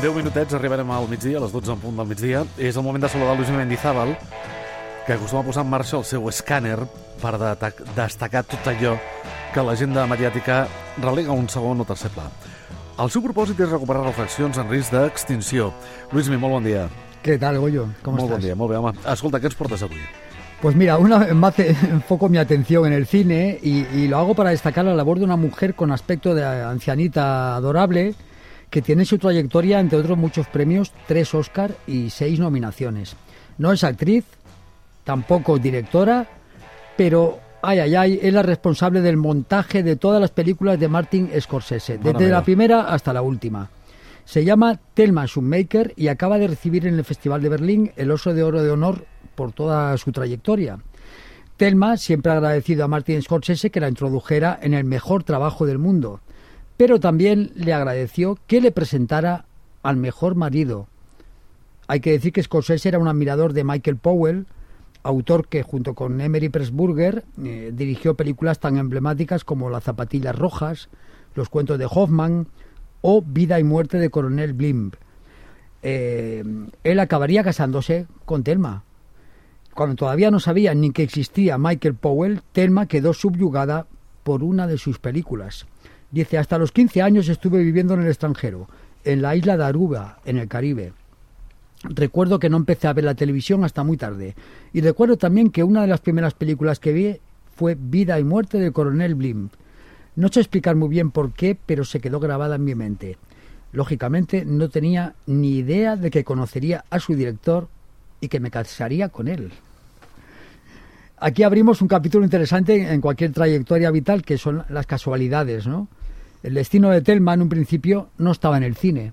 10 minutets arribarem al migdia, a les 12 en punt del migdia. És el moment de saludar Luis Mendizábal, que acostuma a posar en marxa el seu escàner per de destacar tot allò que l'agenda mediàtica relega un segon o tercer pla. El seu propòsit és recuperar reflexions en risc d'extinció. Luismi, molt bon dia. ¿Qué tal, Goyo? ¿Cómo molt estás? bon dia, molt bé, home. Escolta, què ens portes avui? Pues mira, una vez más eh, enfoco mi atención en el cine y, y lo hago para destacar la labor de una mujer con aspecto de ancianita adorable que tiene en su trayectoria, entre otros muchos premios, tres Oscar y seis nominaciones. No es actriz, tampoco directora, pero ay, ay, ay, es la responsable del montaje de todas las películas de Martin Scorsese, desde la primera hasta la última. Se llama Thelma Schoonmaker y acaba de recibir en el Festival de Berlín el Oso de Oro de Honor por toda su trayectoria. Thelma siempre ha agradecido a Martin Scorsese que la introdujera en el mejor trabajo del mundo, pero también le agradeció que le presentara al mejor marido. Hay que decir que Scorsese era un admirador de Michael Powell, autor que junto con Emery Pressburger eh, dirigió películas tan emblemáticas como Las zapatillas rojas, Los cuentos de Hoffman o Vida y muerte de Coronel Blimp. Eh, él acabaría casándose con Thelma. Cuando todavía no sabía ni que existía Michael Powell, Thelma quedó subyugada por una de sus películas. Dice, hasta los 15 años estuve viviendo en el extranjero, en la isla de Aruba, en el Caribe. Recuerdo que no empecé a ver la televisión hasta muy tarde. Y recuerdo también que una de las primeras películas que vi fue Vida y muerte del coronel Blimp. No sé explicar muy bien por qué, pero se quedó grabada en mi mente. Lógicamente no tenía ni idea de que conocería a su director y que me casaría con él. Aquí abrimos un capítulo interesante en cualquier trayectoria vital que son las casualidades, ¿no? El destino de Thelma en un principio no estaba en el cine.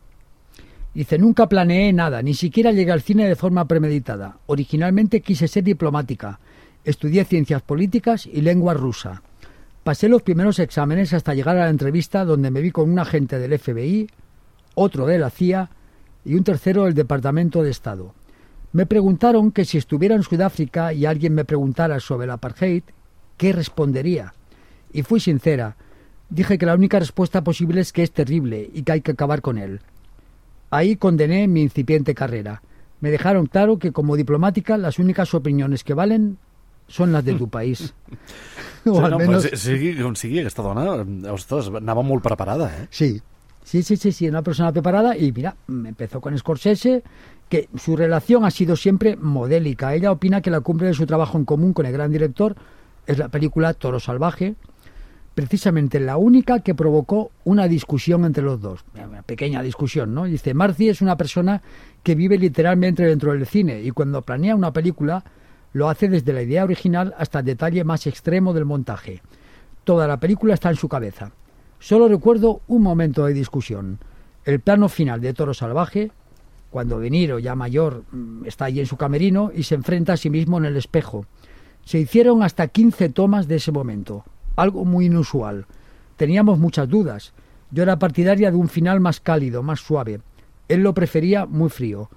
Dice, nunca planeé nada, ni siquiera llegué al cine de forma premeditada. Originalmente quise ser diplomática. Estudié ciencias políticas y lengua rusa. Pasé los primeros exámenes hasta llegar a la entrevista donde me vi con un agente del FBI, otro de la CIA y un tercero del Departamento de Estado. Me preguntaron que si estuviera en Sudáfrica y alguien me preguntara sobre el apartheid, ¿qué respondería? Y fui sincera. Dije que la única respuesta posible es que es terrible y que hay que acabar con él. Ahí condené mi incipiente carrera. Me dejaron claro que como diplomática las únicas opiniones que valen són les de tu país. Sí, o al no, menos... però sigui com sigui, aquesta dona, ostres, anava molt preparada, eh? Sí, sí, sí, sí, sí, una persona preparada y mira, empezó con Scorsese, que su relación ha sido siempre modélica. Ella opina que la cumbre de su trabajo en común con el gran director es la película Toro Salvaje, precisamente la única que provocó una discusión entre los dos. Una pequeña discusión, ¿no? Dice, Marci es una persona que vive literalmente dentro del cine y cuando planea una película lo hace desde la idea original hasta el detalle más extremo del montaje. Toda la película está en su cabeza. Solo recuerdo un momento de discusión. El plano final de Toro Salvaje, cuando De Niro, ya mayor, mm, está allí en su camerino y se enfrenta a sí mismo en el espejo. Se hicieron hasta 15 tomas de ese momento, algo muy inusual. Teníamos muchas dudas. Yo era partidaria de un final más cálido, más suave. Él lo prefería muy frío.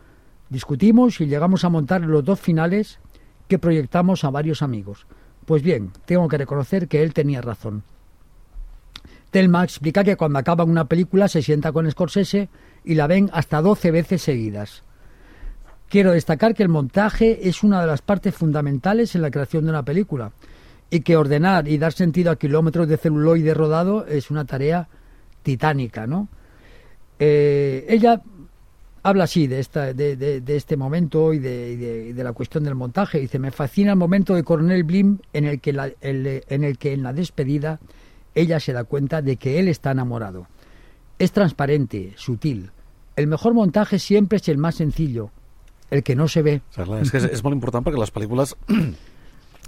Discutimos y llegamos a montar los dos finales que proyectamos a varios amigos. Pues bien, tengo que reconocer que él tenía razón. Telma explica que cuando acaba una película se sienta con Scorsese y la ven hasta 12 veces seguidas. Quiero destacar que el montaje es una de las partes fundamentales en la creación de una película y que ordenar y dar sentido a kilómetros de celuloide rodado es una tarea titánica, ¿no? Eh, ella habla así de, esta, de, de, de este momento y de, de, la cuestión del montaje. Dice, me fascina el momento de Coronel Blim en el, que la, el, en el que en la despedida ella se da cuenta de que él está enamorado. Es transparente, sutil. El mejor montaje siempre es el más sencillo, el que no se ve. És que és, és molt important perquè les pel·lícules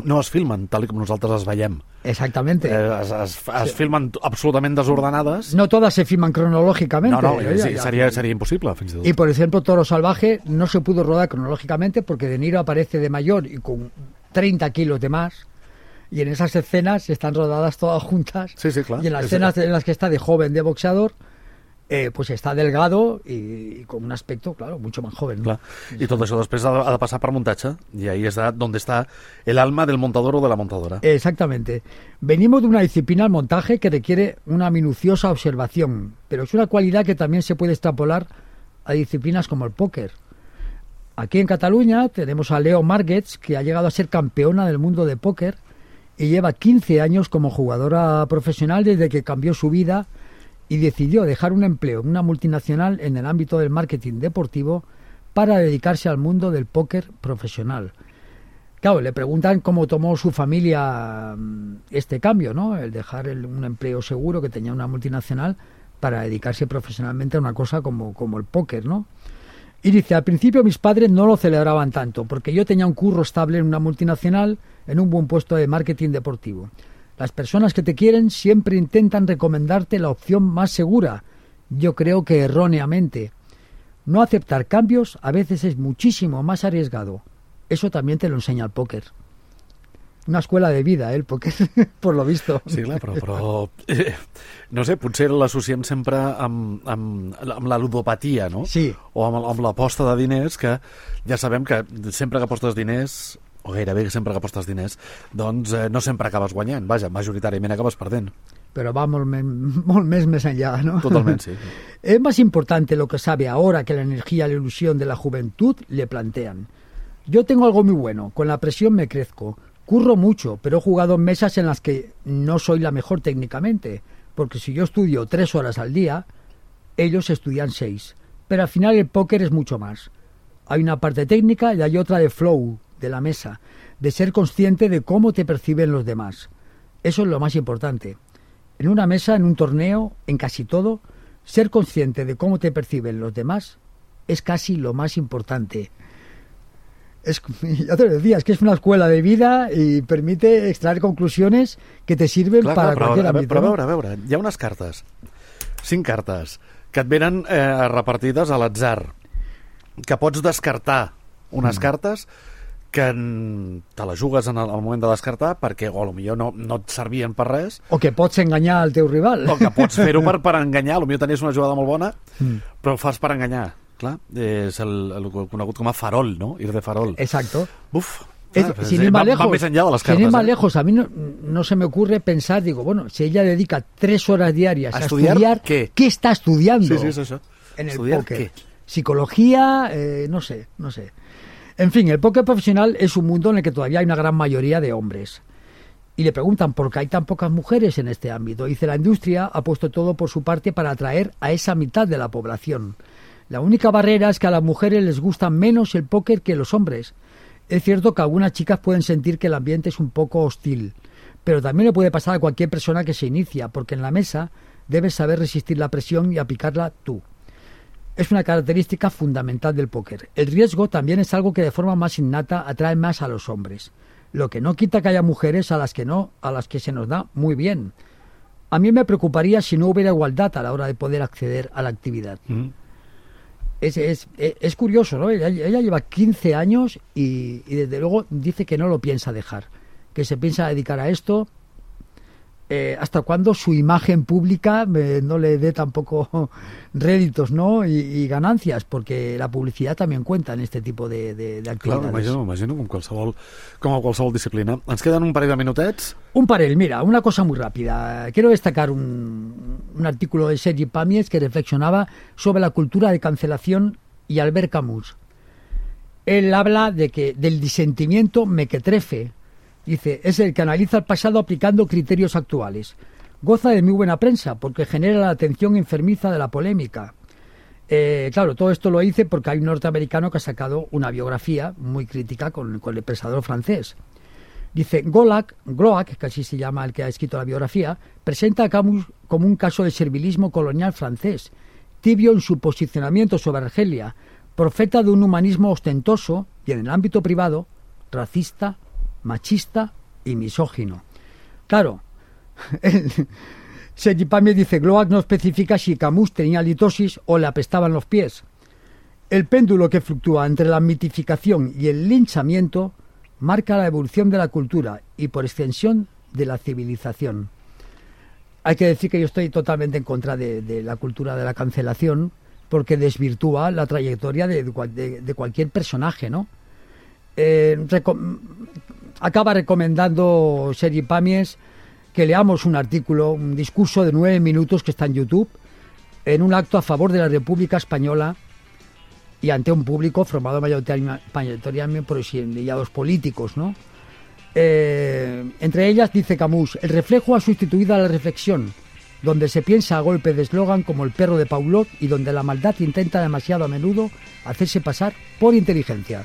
no es filmen tal com nosaltres les veiem. Exactamente. Eh, es, es, es sí. filmen absolutament desordenades. No todas se filman cronológicamente. No, no, Eh, sí, ya- seria, seria impossible, fins i tot. Y por ejemplo, Toro Salvaje no se pudo rodar cronológicamente porque De Niro aparece de mayor y con 30 kilos de más. Y en esas escenas están rodadas todas juntas. Sí, sí, clar. Y en las escenas en las que está de joven, de boxeador, eh, pues está delgado y, y con un aspecto, claro, mucho más joven. ¿no? Clar. I tot això després ha de, ha de passar per muntatge i ahí és de, donde està el alma del montador o de la montadora. Exactamente. Venimos de una disciplina, el montaje, que requiere una minuciosa observación, pero es una cualidad que también se puede extrapolar a disciplinas como el póker. Aquí en Cataluña tenemos a Leo Margets, que ha llegado a ser campeona del mundo de póker y lleva 15 años como jugadora profesional desde que cambió su vida y decidió dejar un empleo en una multinacional en el ámbito del marketing deportivo para dedicarse al mundo del póker profesional. Claro, le preguntan cómo tomó su familia mm, este cambio, ¿no? El dejar un empleo seguro que tenía una multinacional para dedicarse profesionalmente a una cosa como, como el póker, ¿no? Y dice, al principio mis padres no lo celebraban tanto, porque yo tenía un curro estable en una multinacional, en un buen puesto de marketing deportivo. Las personas que te quieren siempre intentan recomendarte la opción más segura, yo creo que erróneamente. No aceptar cambios a veces es muchísimo más arriesgado. Eso también te lo enseña el póker. Una escuela de vida, ¿eh? el póker, por lo visto. Sí, clar, però, però eh, no sé, potser l'associem sempre amb, amb, amb la ludopatia, no? Sí. O amb, amb l'aposta de diners, que ja sabem que sempre que apostes diners, o gairebé sempre que apostes diners, doncs eh, no sempre acabes guanyant. Vaja, majoritàriament acabes perdent. Pero va molt, molt més més enllà, ¿no? Totalment, sí. Es más importante lo que sabe ahora que la energía y la ilusión de la juventud le plantean. Yo tengo algo muy bueno, con la presión me crezco. Curro mucho, pero he jugado en mesas en las que no soy la mejor técnicamente, porque si yo estudio tres horas al día, ellos estudian seis. Pero al final el póker es mucho más. Hay una parte técnica y hay otra de flow, de la mesa, de ser consciente de cómo te perciben los demás. Eso es lo más importante. En una mesa, en un torneo, en casi todo, ser consciente de cómo te perciben los demás es casi lo más importante. Es, ya te lo decía, es que es una escuela de vida y permite extraer conclusiones que te sirven Clar, para clar, però, cualquier a ámbito. però a veure, a veure, hi ha unes cartes, cinc cartes, que et venen eh, repartides a l'atzar, que pots descartar unes Mm. cartes que te les jugues en el, al moment de descartar perquè o potser no, no et servien per res O que pots enganyar al teu rival. o que pots fer-ho per, per enganyar potser tenies una jugada molt bona Mm. però ho fas per enganyar clar, és el, el conegut com a farol no? ir de farol Exacto. Uf, Es- clar, sin ir va, más lejos, va de les sin ir más eh? lejos, a mí no, no se me ocurre pensar, digo, bueno, si ella dedica tres horas diarias ¿A a, estudiar estudiar, qué? está estudiando sí, sí, és això en el póker? Psicología, eh, no sé, no sé. En fin, el póker profesional es un mundo en el que todavía hay una gran mayoría de hombres. Y le preguntan por qué hay tan pocas mujeres en este ámbito. Dice, la industria ha puesto todo por su parte para atraer a esa mitad de la población. La única barrera es que a las mujeres les gusta menos el póker que los hombres. Es cierto que algunas chicas pueden sentir que el ambiente es un poco hostil, pero también le puede pasar a cualquier persona que se inicia, porque en la mesa debes saber resistir la presión y aplicarla tú. Es una característica fundamental del póker. El riesgo también es algo que de forma más innata atrae más a los hombres, lo que no quita que haya mujeres a las que no, a las que se nos da muy bien. A mí me preocuparía si no hubiera igualdad a la hora de poder acceder a la actividad. Mm. Es, es, es- es curioso, ¿no? Ella, ella lleva 15 años y, y desde luego dice que no lo piensa dejar, que se piensa dedicar a esto eh, hasta cuando su imagen pública eh, no le dé tampoco réditos ¿no? y, y ganancias, porque la publicidad también cuenta en este tipo de, de, de Clar, m'imagino, m'imagino com qualsevol, com a qualsevol disciplina. Ens queden un parell de minutets. Un parel, mira, una cosa muy rápida. Quiero destacar un, un artículo de Sergi Pamies que reflexionaba sobre la cultura de cancelación y Albert Camus. Él habla de que del disentimiento mequetrefe. Dice, es el que analiza el pasado aplicando criterios actuales. Goza de muy buena prensa porque genera la atención enfermiza de la polémica. Eh, claro, todo esto lo dice porque hay un norteamericano que ha sacado una biografía muy crítica con, el pensador francés. Dice, Golac, Gloac, que así se llama el que ha escrito la biografía, presenta a Camus como un caso de servilismo colonial francés, tibio en su posicionamiento sobre Argelia, profeta de un humanismo ostentoso y en el ámbito privado, racista, machista y misógino. Claro, Sergi Pamier dice, Gloac no especifica si Camus tenía litosis o le apestaban los pies. El péndulo que fluctúa entre la mitificación y el linchamiento marca la evolución de la cultura y por extensión de la civilización. Hay que decir que yo estoy totalmente en contra de, la cultura de la cancelación porque desvirtúa la trayectoria de- de cualquier personaje, ¿no? Eh, acaba recomendando Sergi Pamies que leamos un artículo, un discurso de nueve minutos que está en YouTube, en un acto a favor de la República Española y ante un público formado mayoritariamente por exiliados políticos, ¿no? Eh, entre ellas, dice Camus, el reflejo ha sustituido a la reflexión, donde se piensa a golpe de eslogan como el perro de Paulot y donde la maldad intenta demasiado a menudo hacerse pasar por inteligencia.